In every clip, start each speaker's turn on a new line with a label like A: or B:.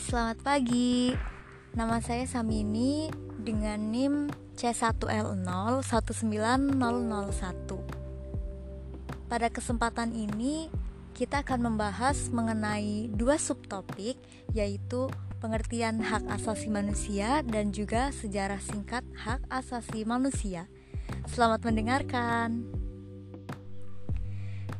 A: selamat pagi. Nama saya Samini dengan NIM C1L019001. Pada kesempatan ini, kita akan membahas mengenai dua subtopik, yaitu pengertian hak asasi manusia dan juga sejarah singkat hak asasi manusia. Selamat mendengarkan.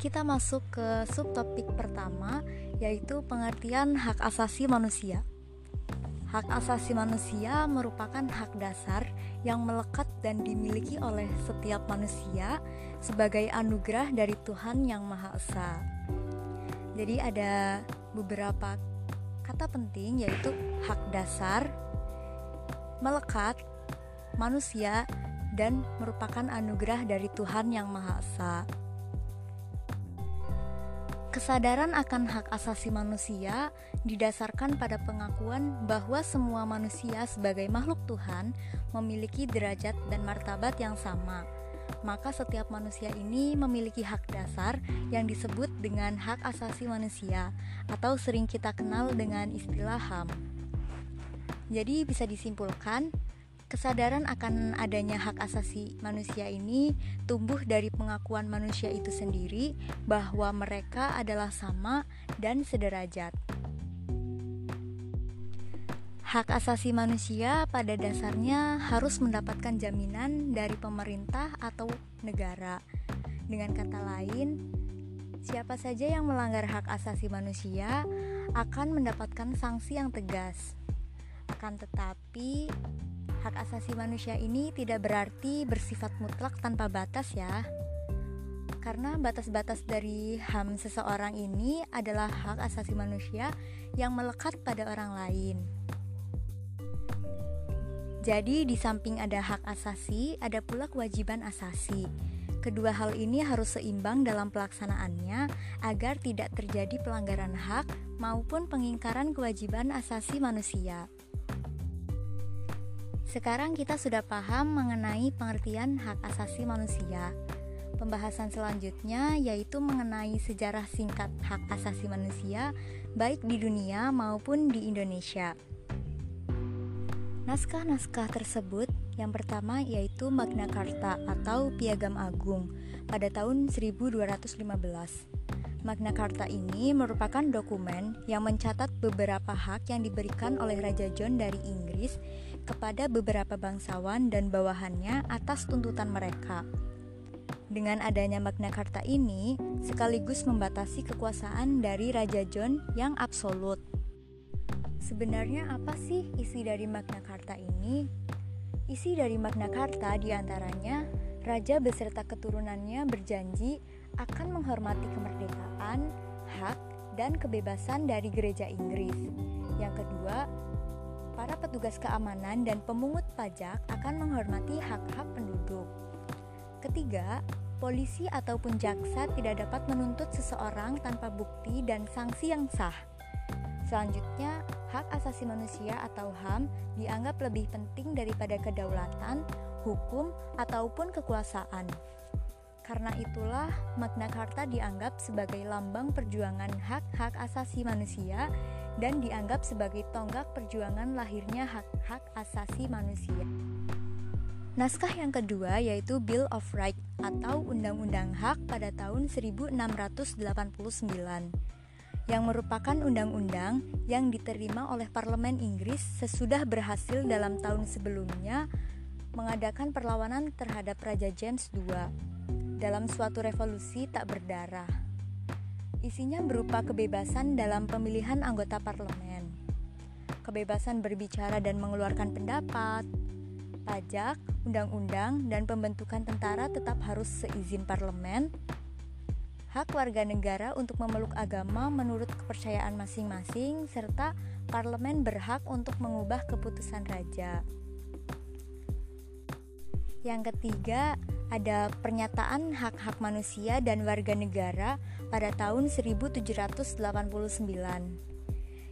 A: Kita masuk ke subtopik pertama, yaitu pengertian hak asasi manusia. Hak asasi manusia merupakan hak dasar yang melekat dan dimiliki oleh setiap manusia sebagai anugerah dari Tuhan Yang Maha Esa. Jadi ada beberapa kata penting yaitu hak dasar, melekat, manusia, dan merupakan anugerah dari Tuhan Yang Maha Esa. Kesadaran akan hak asasi manusia didasarkan pada pengakuan bahwa semua manusia sebagai makhluk Tuhan memiliki derajat dan martabat yang sama. Maka setiap manusia ini memiliki hak dasar yang disebut dengan hak asasi manusia atau sering kita kenal dengan istilah HAM. Jadi bisa disimpulkan Kesadaran akan adanya hak asasi manusia ini tumbuh dari pengakuan manusia itu sendiri bahwa mereka adalah sama dan sederajat. Hak asasi manusia pada dasarnya harus mendapatkan jaminan dari pemerintah atau negara. Dengan kata lain, siapa saja yang melanggar hak asasi manusia akan mendapatkan sanksi yang tegas. Akan tetapi, Hak asasi manusia ini tidak berarti bersifat mutlak tanpa batas ya. Karena batas-batas dari HAM seseorang ini adalah hak asasi manusia yang melekat pada orang lain. Jadi di samping ada hak asasi, ada pula kewajiban asasi. Kedua hal ini harus seimbang dalam pelaksanaannya agar tidak terjadi pelanggaran hak maupun pengingkaran kewajiban asasi manusia. Sekarang kita sudah paham mengenai pengertian hak asasi manusia. Pembahasan selanjutnya yaitu mengenai sejarah singkat hak asasi manusia, baik di dunia maupun di Indonesia. Naskah-naskah tersebut yang pertama yaitu Magna Carta atau Piagam Agung pada tahun 1215. Magna Carta ini merupakan dokumen yang mencatat beberapa hak yang diberikan oleh Raja John dari Inggris kepada beberapa bangsawan dan bawahannya atas tuntutan mereka. Dengan adanya Magna Carta ini, sekaligus membatasi kekuasaan dari Raja John yang absolut. Sebenarnya apa sih isi dari Magna Carta ini? Isi dari Magna Carta di antaranya, Raja beserta keturunannya berjanji akan menghormati kemerdekaan, hak, dan kebebasan dari gereja Inggris. Yang kedua, para petugas keamanan dan pemungut pajak akan menghormati hak-hak penduduk. Ketiga, polisi ataupun jaksa tidak dapat menuntut seseorang tanpa bukti dan sanksi yang sah. Selanjutnya, hak asasi manusia atau HAM dianggap lebih penting daripada kedaulatan, hukum, ataupun kekuasaan. Karena itulah Magna Carta dianggap sebagai lambang perjuangan hak-hak asasi manusia dan dianggap sebagai tonggak perjuangan lahirnya hak-hak asasi manusia. Naskah yang kedua yaitu Bill of Rights atau Undang-Undang Hak pada tahun 1689 yang merupakan undang-undang yang diterima oleh parlemen Inggris sesudah berhasil dalam tahun sebelumnya mengadakan perlawanan terhadap Raja James II dalam suatu revolusi tak berdarah. Isinya berupa kebebasan dalam pemilihan anggota parlemen, kebebasan berbicara dan mengeluarkan pendapat, pajak, undang-undang, dan pembentukan tentara tetap harus seizin parlemen, hak warga negara untuk memeluk agama menurut kepercayaan masing-masing, serta parlemen berhak untuk mengubah keputusan raja. Yang ketiga, ada pernyataan hak-hak manusia dan warga negara pada tahun 1789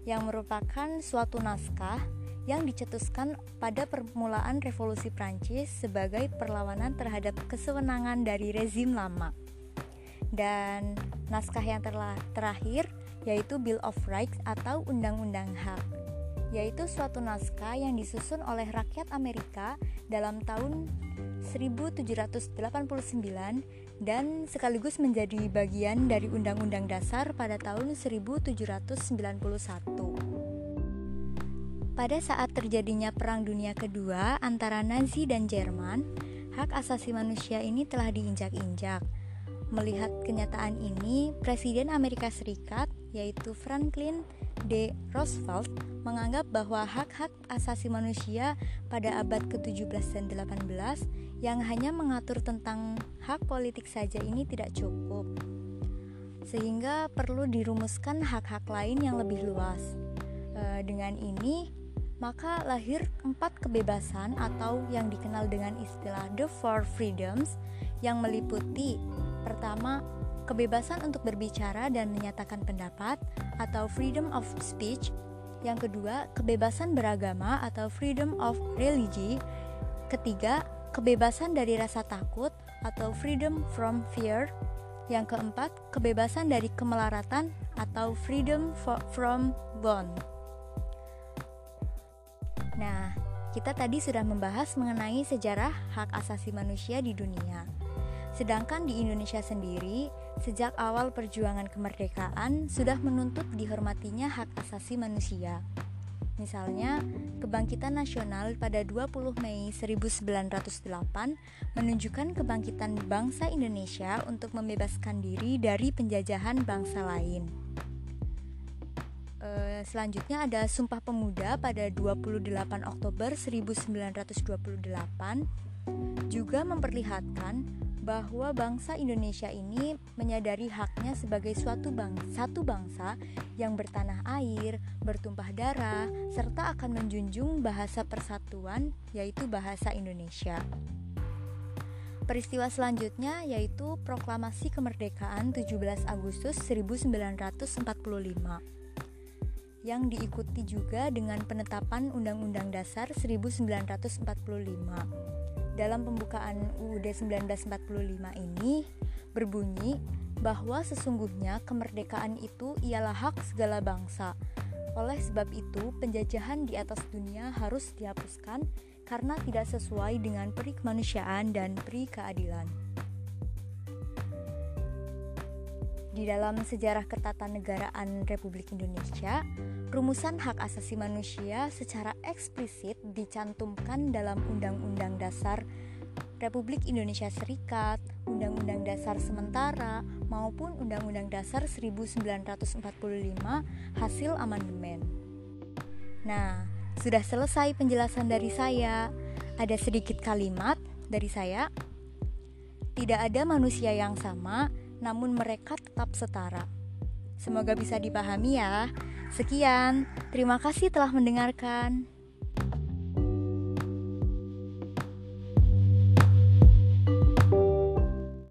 A: yang merupakan suatu naskah yang dicetuskan pada permulaan revolusi Prancis sebagai perlawanan terhadap kesewenangan dari rezim lama. Dan naskah yang terakhir yaitu Bill of Rights atau Undang-Undang Hak yaitu suatu naskah yang disusun oleh rakyat Amerika dalam tahun 1789 dan sekaligus menjadi bagian dari Undang-Undang Dasar pada tahun 1791. Pada saat terjadinya Perang Dunia Kedua antara Nazi dan Jerman, hak asasi manusia ini telah diinjak-injak. Melihat kenyataan ini, Presiden Amerika Serikat, yaitu Franklin D. Roosevelt menganggap bahwa hak-hak asasi manusia pada abad ke-17 dan 18 yang hanya mengatur tentang hak politik saja ini tidak cukup. Sehingga perlu dirumuskan hak-hak lain yang lebih luas. E, dengan ini, maka lahir empat kebebasan atau yang dikenal dengan istilah the four freedoms yang meliputi pertama kebebasan untuk berbicara dan menyatakan pendapat atau freedom of speech. Yang kedua, kebebasan beragama atau freedom of religion. Ketiga, kebebasan dari rasa takut atau freedom from fear. Yang keempat, kebebasan dari kemelaratan atau freedom from bond. Nah, kita tadi sudah membahas mengenai sejarah hak asasi manusia di dunia. Sedangkan di Indonesia sendiri, sejak awal perjuangan kemerdekaan sudah menuntut dihormatinya hak asasi manusia. Misalnya, kebangkitan nasional pada 20 Mei 1908 menunjukkan kebangkitan bangsa Indonesia untuk membebaskan diri dari penjajahan bangsa lain. E, selanjutnya ada Sumpah Pemuda pada 28 Oktober 1928 juga memperlihatkan bahwa bangsa Indonesia ini menyadari haknya sebagai suatu bang satu bangsa yang bertanah air, bertumpah darah, serta akan menjunjung bahasa persatuan yaitu bahasa Indonesia. Peristiwa selanjutnya yaitu Proklamasi Kemerdekaan 17 Agustus 1945 yang diikuti juga dengan penetapan Undang-Undang Dasar 1945 dalam pembukaan UUD 1945 ini berbunyi bahwa sesungguhnya kemerdekaan itu ialah hak segala bangsa. Oleh sebab itu, penjajahan di atas dunia harus dihapuskan karena tidak sesuai dengan peri kemanusiaan dan peri keadilan. Di dalam sejarah ketatanegaraan Republik Indonesia, rumusan hak asasi manusia secara eksplisit dicantumkan dalam Undang-Undang Dasar Republik Indonesia Serikat, Undang-Undang Dasar Sementara, maupun Undang-Undang Dasar 1945 hasil amandemen. Nah, sudah selesai penjelasan dari saya. Ada sedikit kalimat dari saya. Tidak ada manusia yang sama namun mereka tetap setara. Semoga bisa dipahami ya. Sekian, terima kasih telah mendengarkan.